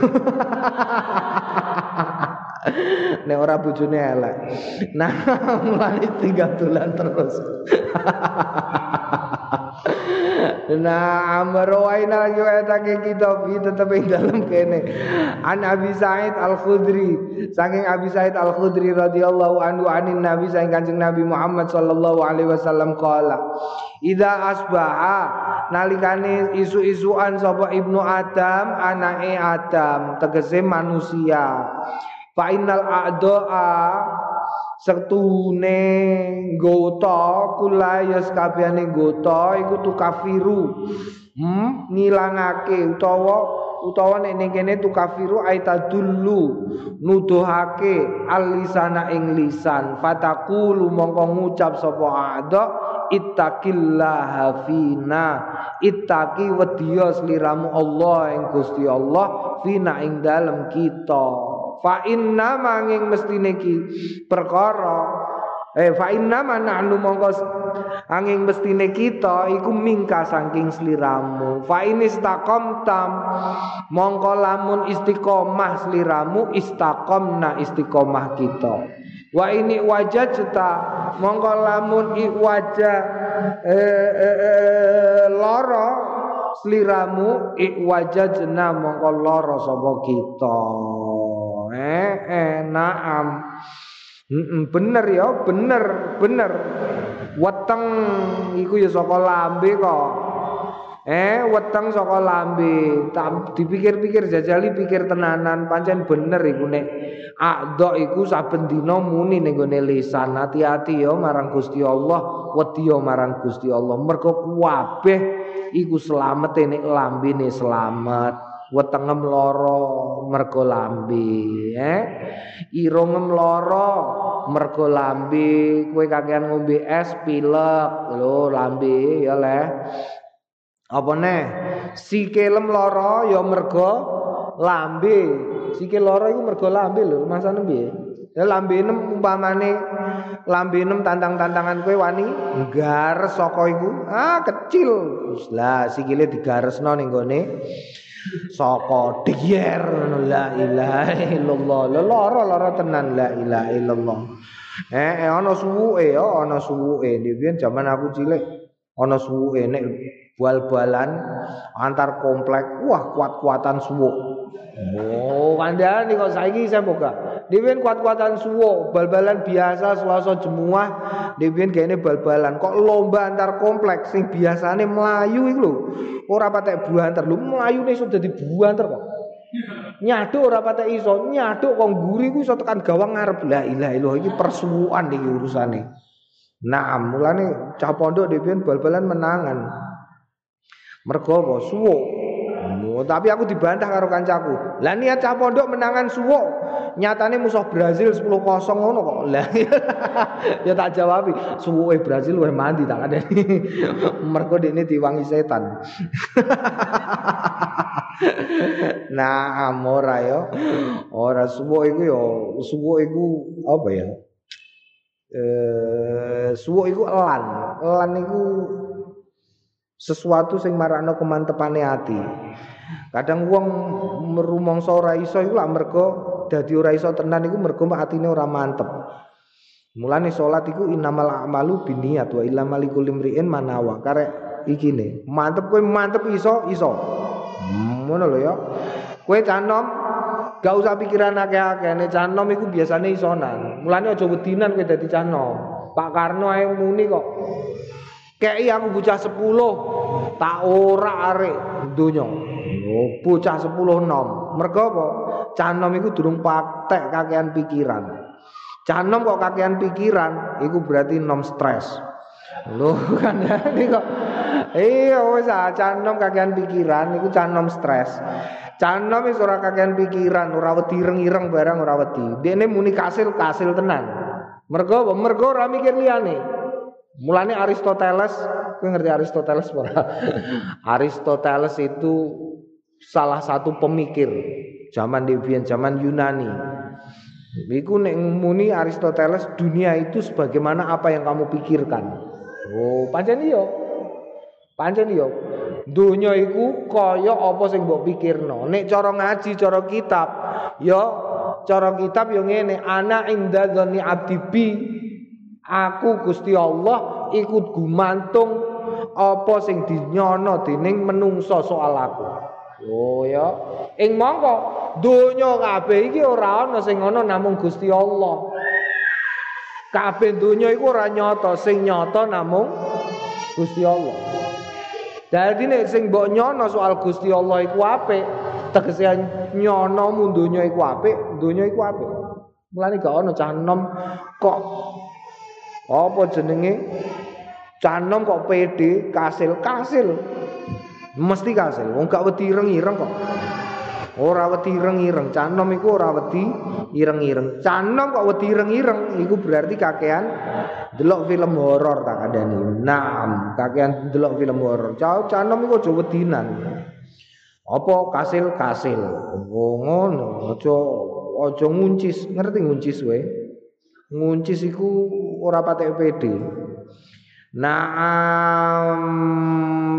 Nek ora bojone elek. Nah, mulane tinggal dolan terus. Nah, amrawaina yo etake kitab iki tetep ing dalem kene. An Abi Said Al-Khudri, saking Abi Said Al-Khudri radhiyallahu anhu anin Nabi saking Kanjeng Nabi Muhammad sallallahu alaihi wasallam qala, "Idza asbaha nalikane isu-isuan sapa Ibnu Adam, anake Adam, tegese manusia. Fa innal a'da'a setune gota kulayas kabehane gota iku tukafiru hmm? Ngilangake utawa utawa nek ning kene tukafiru aitadullu. Nuduhake alisana ing lisan. Fataqulu mongko ngucap sapa ada ittaqillaha fina. Ittaqi wedya sliramu Allah ing Gusti Allah fina ing dalem kita fa inna manging mestine ki perkara. Eh fa inna nahnu mongko angin mestine kita iku mingka saking sliramu. Fa in tam mongko lamun istiqomah sliramu istaqomna istiqomah kita. Wa ini wajah cita mongko lamun i wajah eh, eh, eh, loro sliramu i wajah jena mongko loro sapa kita eh, eh naam bener ya bener bener. Weteng iku ya saka lambe kok. Eh weteng saka lambe. Tak dipikir-pikir jajali pikir tenanan pancen bener iku nek. Akdo iku saben dina muni ning gone lisan. Hati-hati ya marang Gusti Allah. Wedi ya marang Gusti Allah. Mergo kabeh iku slamet nek lambene slamet wetengem loro mergo lambe eh irungem loro mergo lambe. Kowe kakean ngombe es pilek. Lho lambe ya le apa neh? Sikilem loro ya mergo lambe. Sikil loro iku mergo lambe lho masane piye ya lambe nem umpamane lambe nem tantang-tantangan kowe wani gares saka iku. Ah kecil. Lah sikile digaresno ning gone saka diyer la ilaha illallah. Lara lara tenan la ilaha illallah. Eh, eh ana suwuke ya ana suwuke. Dhewe zaman aku cilik ana suwuke nek bal-balan antar komplek wah kuat-kuatan suwuk oh kandhane kok saiki saya buka Dewen kuat-kuatan suwo, bal-balan biasa selasa jemuah, dewen kene bal-balan. Kok lomba antar kompleks sing biasane melayu iku lho. Ora patek buanter lho, mlayune iso dadi buanter kok. Nyaduk ora patek iso, nyaduk kok nguri ku iso tekan gawang ngarep. La ilaha illallah iki persuwuan iki urusane. Nah, mulane cah pondok dewen bal-balan menangan. Mergo apa? Suwo. Oh, tapi aku dibantah karo kancaku. Lah niat cah pondok menangan suwo nyatane musuh Brazil 10-0 ngono kok. Lah ya tak jawab, suwe Brazil luwih mandi tak ada. Mergo dekne diwangi setan. nah, amora yo. Ora suwo iku yo, suwo iku apa ya? Eh, suwo iku elan. Elan iku sesuatu sing marakno kemantepane ati. Kadang wong merumangsa ora iso iku lak mergo dadi ora iso tenan iku mergo atine ora mantep. Mulane salat iku innamal a'malu binniyat wa illa malikul imri'in manawa. Karek iki ne, mantep kowe mantep iso iso. Ngono lho ya. Kowe canom gak usah pikiran akeh-akeh nek canom iku biasane isonan. Mulane aja wedinan kowe dadi canom. Pak Karno ae muni kok. Kei aku bocah 10 tak ora arek donya. Oh, bocah 10 nom. Mergo apa? Canom iku durung patek kakean pikiran. Canom kok kakean pikiran, iku berarti nom stres. Lho kan ini kok iya wis ah canom kakean pikiran iku canom stres. Canom wis ora kakean pikiran, ora wedi ireng-ireng barang ora wedi. Dene muni kasil kasil tenan. Mergo mergo ora mikir liyane. Mulane Aristoteles, kowe ngerti Aristoteles ora? Aristoteles itu salah satu pemikir zaman Devian, zaman Yunani. Iku nek muni Aristoteles dunia itu sebagaimana apa yang kamu pikirkan. Oh, pancen iya. Pancen iya. Donya iku kaya apa sing mbok pikirno. Nek cara ngaji, cara kitab, ya cara kitab yo ngene, ana inda dzani abdi bi. Aku Gusti Allah ikut gumantung apa sing dinyono dening menungso soal aku. Oh ya, ing mongko donya kabeh iki ora ana sing ana namung Gusti Allah. Kabeh donya iku ora nyata, sing nyata namung Gusti Allah. Dadi nek sing mbok nyono soal Gusti Allah iku apik, tegese nyono mu donya iku apik, donya iku apik. Mulane gak ono cah enom kok apa jenenge cah enom kok pede kasil kasil. Mesti kasil, wong gak wedi ireng-ireng kok. Ora wedi ireng-ireng, cah enom iku ora wedi ireng-ireng. Cah enom kok wedi ireng-ireng iku berarti kakean delok film horor tak kandhani. Naam, kakean delok film horor. Cah canom iku aja wedinan. Apa kasil-kasil. Oh ngono, aja aja nguncis, ngerti nguncis wae. Nguncis iku ora patek pede. Naam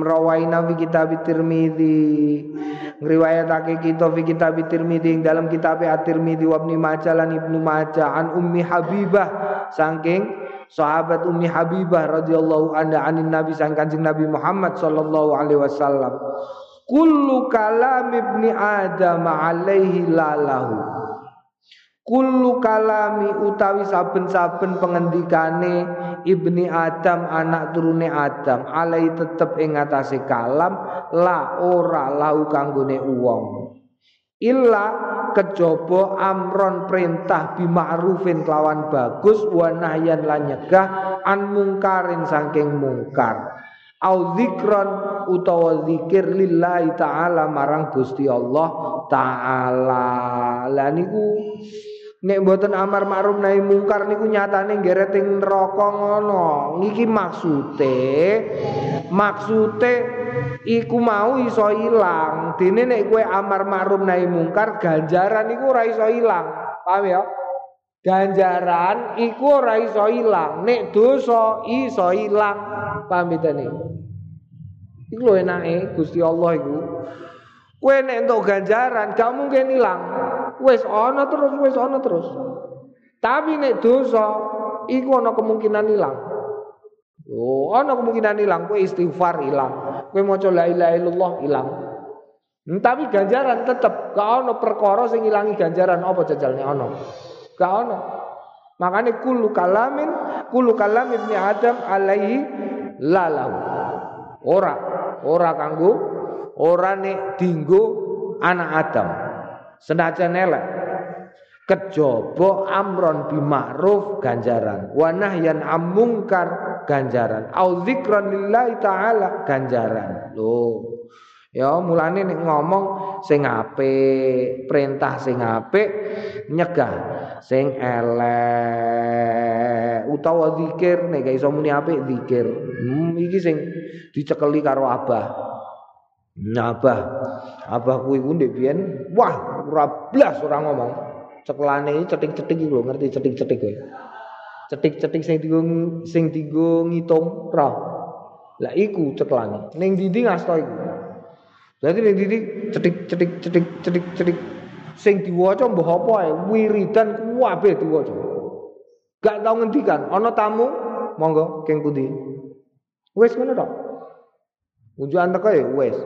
rawaina fi kitab ngriwayatake kita fi kitab Tirmizi dalam kitab At-Tirmizi wa Ibnu Majah lan Ibnu Majah Ummi Habibah. Saking sahabat Ummi Habibah radhiyallahu anha anin Nabi sang Kanjeng Nabi Muhammad sallallahu alaihi wasallam. Kullu kalam ibni adam alaihi lalahu kullu kalami utawi saben-saben pengendikane ibni Adam anak turune Adam alai tetep ing atase kalam la ora lahu kanggone wong illa kejaba amron perintah bima'rufin kelawan bagus wa nahyan lan nyegah an mungkarin saking mungkar. Au zikron utawa zikir lillahi taala marang Gusti Allah taala. Lah niku nek mboten amar ma'ruf nahi mungkar niku nyatane nggeret ing neraka ngono niki maksude maksude iku mau iso ilang. Dene nek kowe amar ma'ruf nahi mungkar ganjaran iku ora iso ilang. Paham ya? Ganjaran iku ora iso ilang. Nek dosa iso ilang. Paham bedane? Iku lho enake Gusti Allah iku. Kowe nek entuk ganjaran gak mungkin ilang. Wis ana terus, wis ana terus. Tapi nek dosa iku ana kemungkinan ilang. Oh, ana kemungkinan ilang, kowe istighfar ilang. Kowe maca la ilaha illallah ilang. Hmm, tapi ganjaran tetep gak ono perkara sing ilangi ganjaran apa jajalnya ono. Gak ono. Makanya kulu kalamin kulu kalam ibni Adam alaihi lalahu. Ora, ora kanggo ora nek dinggo anak Adam. Senajan elek kejaba amron bimakruf ganjaran. Wa nahyan amungkar ganjaran. Au dzikran lillahi taala ganjaran. Lho ya mulane nek ngomong sing apik perintah sing apik nyegah. Sing elek utawa zikir nek iso muni apik zikir hmm, iki sing dicekeli karo abah Nabah abah kuwi ku ndek biyen wah ora blas ora ngomong cekelane cetik-cetik lho ngerti cetik-cetik kowe cetik-cetik sing digo sing digo ngitung roh. Lah iku ceklane. Ning ndi ngasta iku. Berarti ning ndi cetik cetik cetik cetik cetik sing diwaca mbah apa ae wiridan kabeh diwaca. Gak tau ngendikan, ana tamu monggo keng pundi. Wis ngono tok. Unjukan teko ya wis.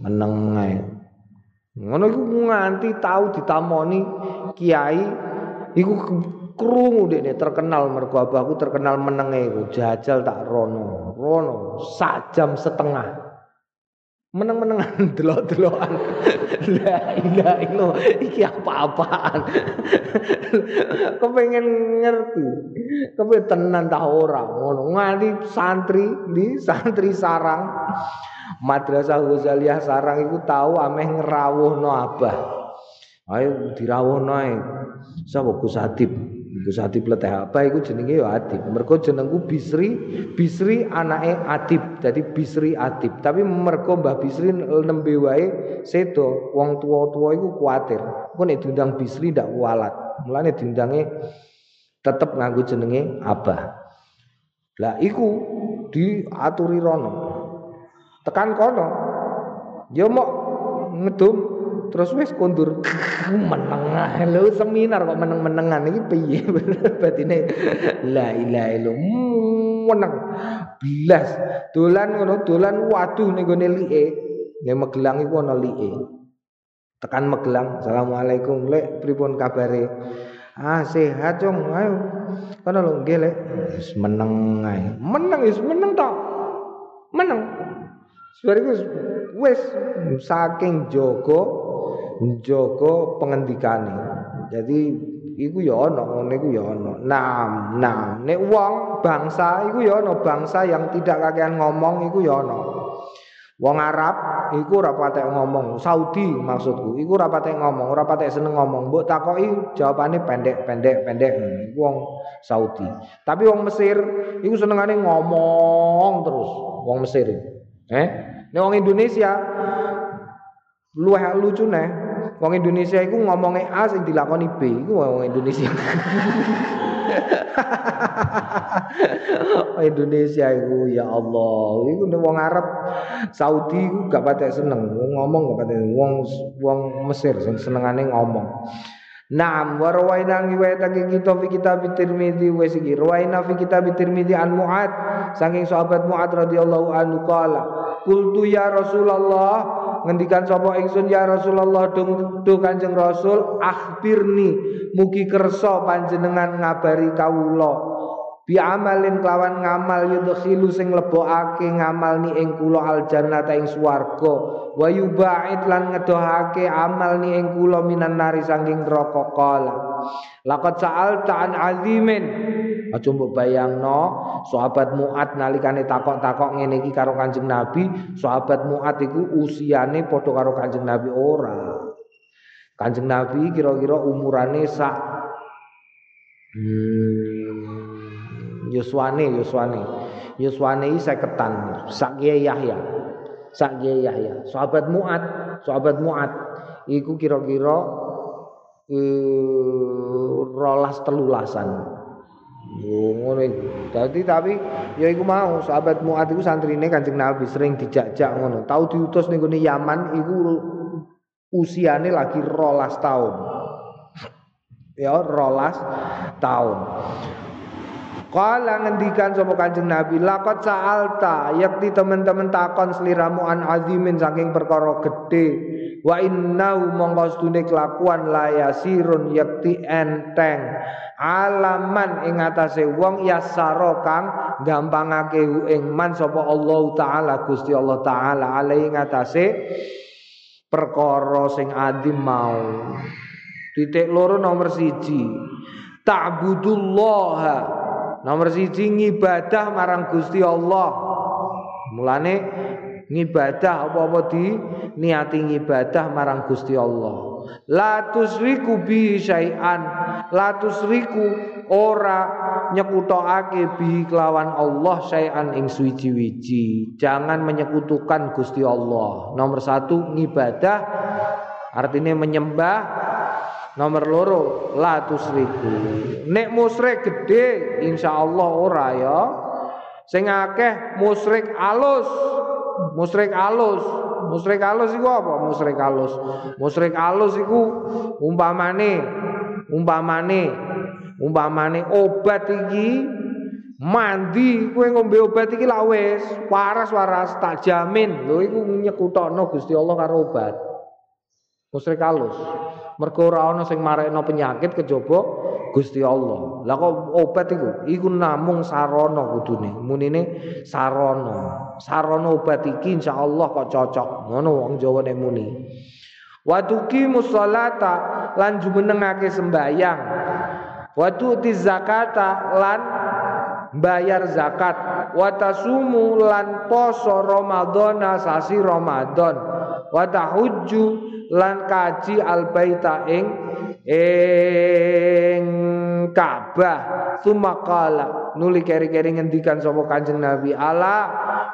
Meneng ae. Ngono iku nganti tau ditamoni kiai iku krungu dekne terkenal mergo abahku terkenal menenge iku jajal tak rono rono sak jam setengah meneng-menengan delok-delokan. La ilaha illallah iki apa-apaan? Kepengen ngerti. Kepengen tenan tak ora? Ngono nganti santri di santri sarang. Madrasah Ghazaliyah sarang iku tahu ameh ngerawuhno abah. Ayo dirawuhno ae. Sapa Gus Adib Gus Atib leteh apa iku jenenge ya Atib. Mergo jenengku Bisri, Bisri anake Atib. Dadi Bisri Atib. Tapi mergo Mbah Bisri nembe wae sedo, wong tua-tua iku kuatir. Engko nek diundang Bisri ndak kualat. Mulane diundange tetep nganggo jenenge Abah. Lah iku diaturi rono. Tekan kono. Ya mau ngedum terus wis kondur menengah. Lho seminar kok meneng-menengan. Iki piye? Batine la ilaha illallah. Meneng. Blas dolan ngono dolan waduh ning gone like ya Magelang iku ana like tekan Magelang. Assalamualaikum lek. Pripun kabare? Ah sehat cung. Ayo. Kono lho nggih lek. Meneng ae. Meneng wis meneng tok. Meneng. Sebariku wis saking jaga jaga pengendikane. Jadi iku ya ana ngene iku ya ana. Nam, nam. Nek wong bangsa iku ya ana bangsa yang tidak kakean ngomong iku ya ana. Wong Arab iku ora patek ngomong, Saudi maksudku, iku ora patek ngomong, ora patek seneng ngomong. Mbok takoki jawabane pendek-pendek pendek. Iku wong Saudi. Tapi wong Mesir iku senengane ngomong terus, wong Mesir. Eh? Nek wong Indonesia luwih lucune. Wong Indonesia iku ngomongnya A sing dilakoni B, iku wong Indonesia. Indonesia iku ya Allah, iku wong Arab Saudi iku gak patek seneng, ngomong gak patek wong wong Mesir sing senengane ngomong. Naam wa rawaina ngiwayatake kita fi kitab Tirmizi wa sigi rawaina fi kitab Tirmizi an Muad saking sahabat Muad radhiyallahu anhu qala qultu ya Rasulullah ngendikan sapa ingsun ya Rasulullah dung du Kanjeng Rasul akhbirni mugi kersa panjenengan ngabari kawula. Bi amalin kelawan ngamal yudkhilu sing lebokake ngamal ni ing kula al jannata ing swarga. Wa yubait lan ngedohake amal ni ing kula minan nari saking neraka. Kala laqad sa'alta an azimin. Aja mbok bayangno sahabat Muat nalikane takok-takok ngene iki karo Kanjeng Nabi sahabat Muat iku usiane padha karo Kanjeng Nabi ora. Kanjeng Nabi kira-kira umurane sak hmm, Yuswane Yuswane. Yuswane seketan sak Yahya. Sak Yahya. Sahabat Muat sahabat Muat iku kira-kira uh, rolas telulasan ngono iku. Dadi tapi ya iku mau sahabat Muat iku santrine Kanjeng Nabi sering dijak-jak ngono. Tau diutus ning gone Yaman iku usiane lagi rolas tahun. Ya rolas tahun. Kala ngendikan sapa Kanjeng Nabi, laqad sa'alta, yakti teman-teman takon sliramu an azimin saking perkara gede. Wa innahu mongko sedune kelakuan la yasirun yakti enteng. Alaman ing atase wong yasara kang gampangake ing man sapa Allah taala Gusti Allah taala alai ing atase perkara sing adim mau. Titik loro nomor siji. Ta'budullaha Nomor siji ngibadah marang Gusti Allah. Mulane ngibadah apa-apa di niati ngibadah marang Gusti Allah. La tusriku bi syai'an. La tusriku ora nyekutokake bi kelawan Allah syai'an ing suwiji-wiji. Jangan menyekutukan Gusti Allah. Nomor satu ngibadah artinya menyembah Nomor loro la tusriku. Nek musyrik gede insyaallah ora ya. Sing akeh musyrik alus. Musyrik alus. Musyrik alus iku apa? Musyrik alus. Musyrik alus iku umpamane umpamane umpamane obat iki mandi kowe ngombe obat iki lak wis waras-waras tak jamin lho iku nyekutokno Gusti Allah karo obat. Musyrik alus. Mergo ora ana sing marekno penyakit kejaba Gusti Allah. Lah kok obat iku? Iku namung sarana kudune. Munine sarana. Sarana obat iki insyaallah kok cocok. Ngono wong Jawa nek muni. Wa tuqimus sholata lan jumenengake sembayang. Wa tu'ti zakata lan bayar zakat. Wa tasumu lan poso Ramadhana sasi Ramadan. Wa tahujju lan kaji albaita ing ing Ka'bah. Sumakala nuli keri-keri ngendikan sapa Kanjeng Nabi. Ala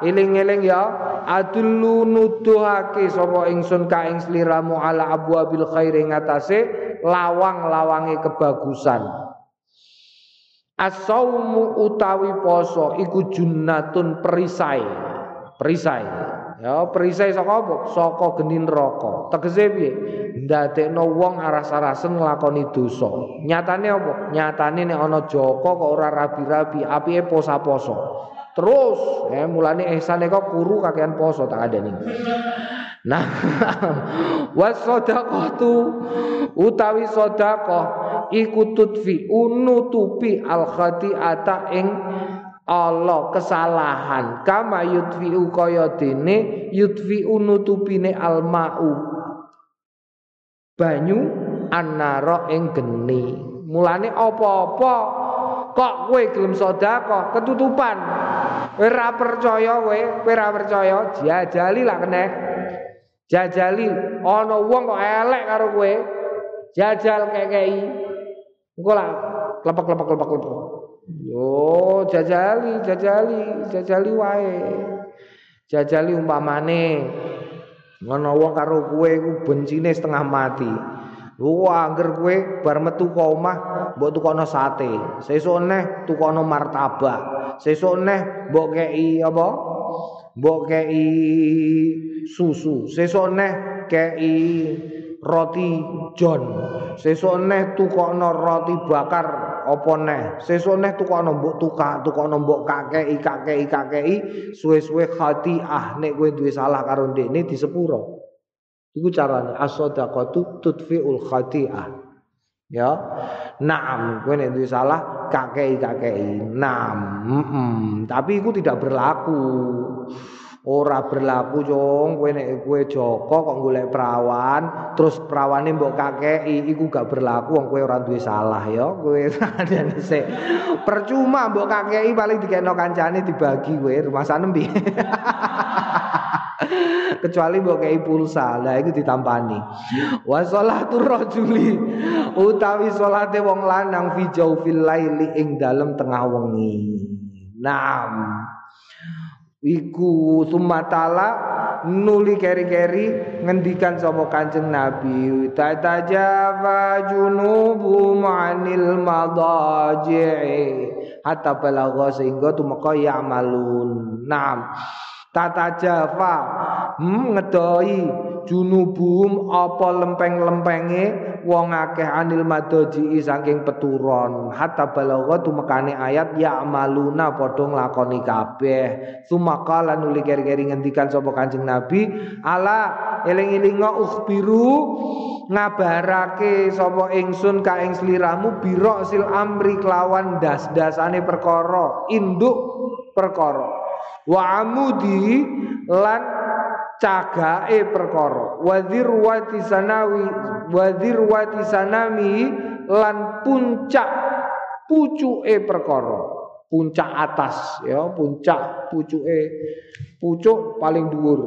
eling-eling ya adullu nuduhake sapa ingsun ka ing sliramu ala abwabil khairi ngatasé lawang-lawange kebagusan. Asaumu utawi poso iku junnatun perisai. Perisai Ya perisai saka apa? Saka geni neraka. Tegese piye? Ndadekno wong aras-arasen nglakoni dosa. Nyatane apa? Nyatane nek ana Joko kok ora rabi-rabi, apike posa-poso. Terus, eh mulane ihsane kok kuru kakean poso tak ada nih. Nah, was tu utawi sedekah iku tutfi unutupi al khati'ata ing Allah kesalahan. Kama yutfi kaya dene yutfi unutupine al ma'u banyu annara ing geni. Mulane apa-apa kok kowe gelem sedekah ketutupan. Ora percaya kowe ora percaya jajali lah kena jajali ana wong kok elek karo kowe jajal kekei. Engko lah klepek-klepek-klepek Yo jajali, jajali, jajali wae. Jajali umpamane ngono wong karo kowe iku bencine setengah mati. Lu angger kowe bar metu omah mbok tukono sate. Sesuk neh tukono martabak. Sesuk neh mbok kei apa? Mbok kei susu. Sesuk neh kei roti John. Sesuk neh tukono roti bakar apa neh? Sesuk neh tukokno mbok tukak tukokno mbok kakeki kakeki kakeki. Suwe-suwe khati'ah nek kowe duwe salah karo ndekne disepuro iku carane as-shadaqatu tudfi'ul khati'ah. Ya? Naam kowe nek duwe salah kakeki kakeki. Naam mm -mm. tapi iku tidak berlaku ora berlaku jong kowe nek kowe Joko kok golek perawan terus perawane mbok kakeki iku gak berlaku wong kowe ora duwe salah ya. Kowe adane sik. Percuma mbok kakeki paling dikeno kancane dibagi kowe rumah sanem piye kecuali mbok kei pulsa lah iku ditampani. Wa sholatu rajuli utawi salate wong lanang fi jaufil laili ing dalem tengah wengi. Naam iku sumatala nuli keri-keri ngendikan sapa Kanjeng Nabi. Tatajafa junubu ma'anil madaji'i. Hatta balagha sehingga tumeka ya'malun. Na'am. Tatajafa hmm, ngedoi junubum apa lempeng-lempenge wong akeh anil madoji saking peturon. Hatta balagha tumekane ayat ya amaluna padha nglakoni kabeh. Sumakala nuli keri-keri ngendikan sapa Kanjeng Nabi ala eling-elinga ukhbiru ngabarake sapa ingsun ka ing sliramu biro sil amri kelawan das-dasane perkara induk perkara. Wa amudi lan cagake perkara. Wadzirwati sanawi wadzirwati sanami lan puncak pucuke perkara. Puncak atas ya puncak pucuke pucuk paling dhuwur.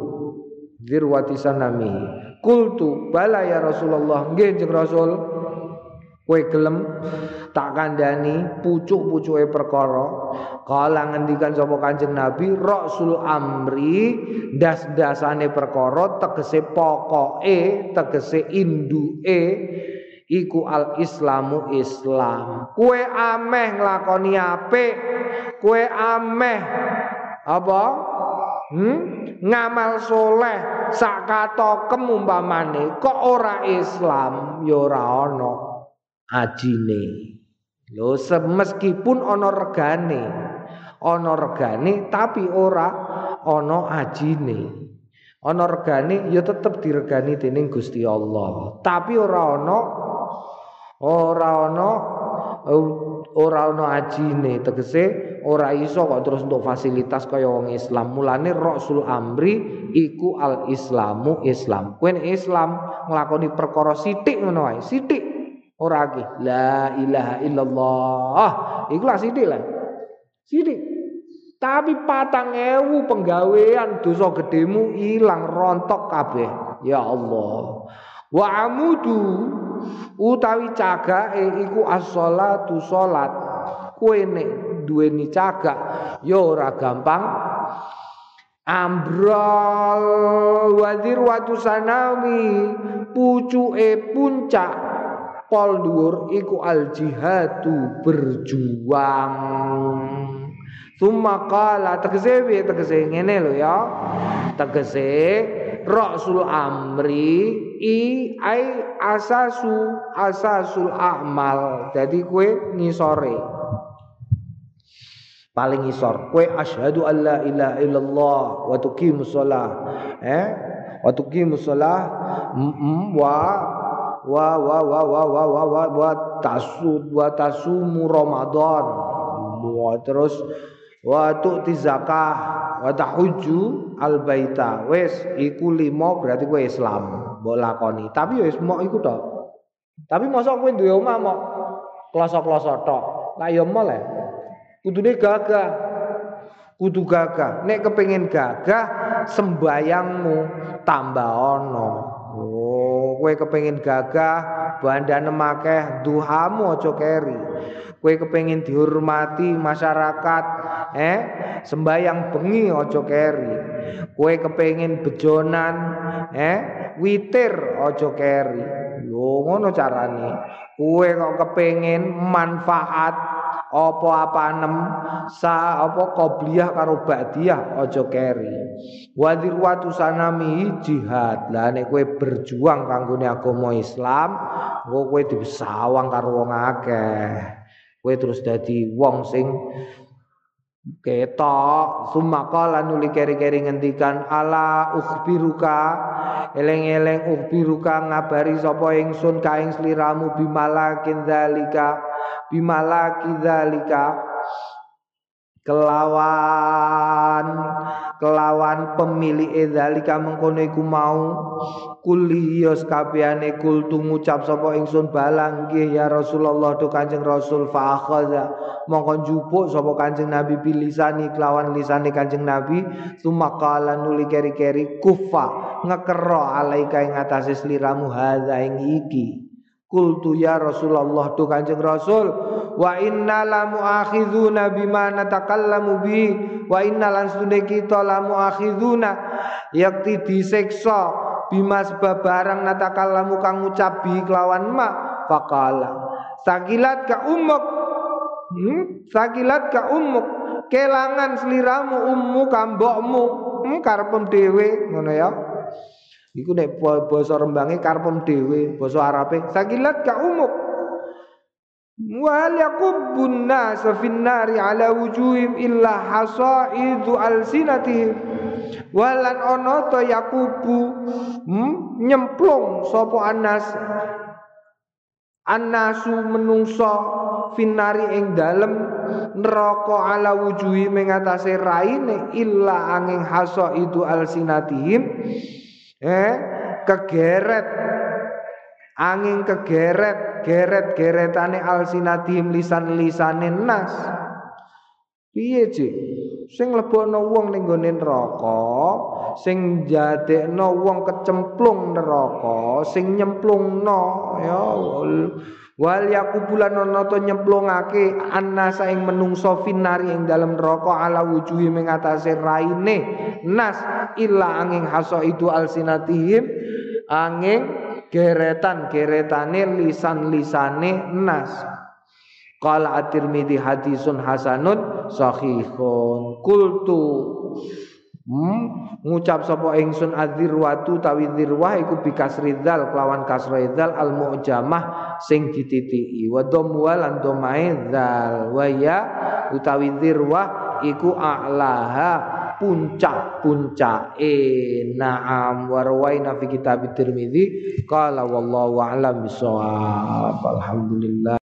Zirwati sanami. Kultu bala ya Rasulullah nggih Rasul kowe gelem tak kandhani pucuk-pucuke perkara. Kala ngendikan sapa Kanjeng Nabi rasul amri das-dasane perkara tegese pokoke tegese induke iku al islamu islam. Kue ameh nglakoni apik kue ameh apa? Hmm? ngamal soleh sak katokem umpamane kok ora islam? Ya ora ana ajine lho meskipun ana regane ana regane tapi ora ana ajine. Ana regane ya tetep diregani dening Gusti Allah tapi ora ana ora ana ora ana ajine. Tegese ora iso kok terus untuk fasilitas kaya wong Islam. Mulane rasul amri iku al islamu islam. Kowe Islam nglakoni perkara sithik ngono wae sithik Ora lagi. La ilaha illallah. Iku lah sithik lah. Sithik. Tapi patang ewu penggawean dosa gedemu ilang rontok kabeh. Ya Allah. Wa amudu utawi cagake iku as-shalatu salat. Kowe nek duweni cagak ya ora gampang ambrol wadir watu sanawi pucuke puncak pol dhuwur iku al jihadu berjuang. Summa qala tegese piye tegese? Ngene lho ya. tegese rasul amri i ai asasu asasul amal. Jadi kue ngisore. Paling ngisor. Kue asyhadu alla ilaha illallah wa tuqimus shalah. Eh? Wa tuqimus shalah. Wa wa wa wa wa wa wa wa, wa tasud wa tasumu Ramadan. Wa terus wa tu'ti zakah wa tahujju al baita wis iku limo berarti kowe Islam mbok lakoni. Tapi ya wis mok iku tok. Tapi mosok kowe duwe omah mok kloso-kloso tok. Lah ya mole. Kudune gagah. Kudu gagah. Nek kepengin gagah sembayangmu tambah ono oh kowe kepengin gagah bandane makeh duhamu aja keri. Kowe kepengin dihormati masyarakat eh? Sembayang bengi aja keri. Kowe kepengin bejonan eh? Witir aja keri. Lho ngono carane. Kowe kok kepengin manfaat apa apa enem sa apa qobliyah karo ba'diyah? Aja keri. Wadirwatu sanami jihad. Lah nek kowe berjuang kanggone agama Islam engko kowe dibesawang karo wong akeh. Kowe terus dadi wong sing ketok. Sumakala nuli keri-keri ngendikan ala ukhbiruka? Eleng-eleng ukhbiruka ngabari sapa ingsun ka ing sliramu bimalakin zalika bimalaki dzalika. Kelawan kelawan pemilik dzalika mengkono iku mau. Kuliyos kabehane kul ngucap sapa ingsun balang ya Rasulullah tu Kanjeng Rasul fa akhadha. Mongko njupuk sapa Kanjeng Nabi bilisani kelawan lisane Kanjeng Nabi. Sumakala nuli keri-keri kufa ngekero alaika ing atase sliramu hadza ing iki Kultu ya Rasulullah tu Kanjeng Rasul wa inna la muakhizuna bima natakallamu bi wa inna lan kita la muakhizuna yakti disiksa bima sebab barang natakallamu kang ngucap bi kelawan ma faqala sakilat ka ummuk hmm? sakilat ka ummuk kelangan seliramu ummu kambokmu hmm, karepem dhewe ngono ya Iku nek basa rembange karpem dhewe, basa Arabe sakilat ka umuk. Wa yaqubbun nas fin nari ala wujuhim illa hasaidu alsinatihim. Walan ana ta yakubu hmm, nyemplung sapa anas Anasu menungso finari ing dalem neraka ala wujuhi mengatasi raine illa angin haso itu alsinatihim eh? Kegeret. Angin kegeret geret geretane alsinatihim lisan lisane nas. Piye cik? Sing lebokno wong ning gone neraka sing jadekno wong kecemplung neraka sing nyemplungno ya wal yakubulan ana to nyemplungake annasa ing menungso finari ing dalam neraka ala wujuhi mengatasi raine. Nas illa angin haso itu alsinatihim angin geretan geretane lisan lisane nas. Qala at-Tirmidzi hadisun hasanun sahihun. Kultu hmm, ngucap sapa ingsun adzirwatu tawi dzirwah iku bikasridzal kelawan kasridzal al mu'jamah sing dititiki. Wa dhamwa lan dhamae dzal. Wa ya utawi dzirwah iku a'laha puncak-puncake. Na'am warwaina fi kitab Tirmizi qala wallahu a'lam bisawab alhamdulillah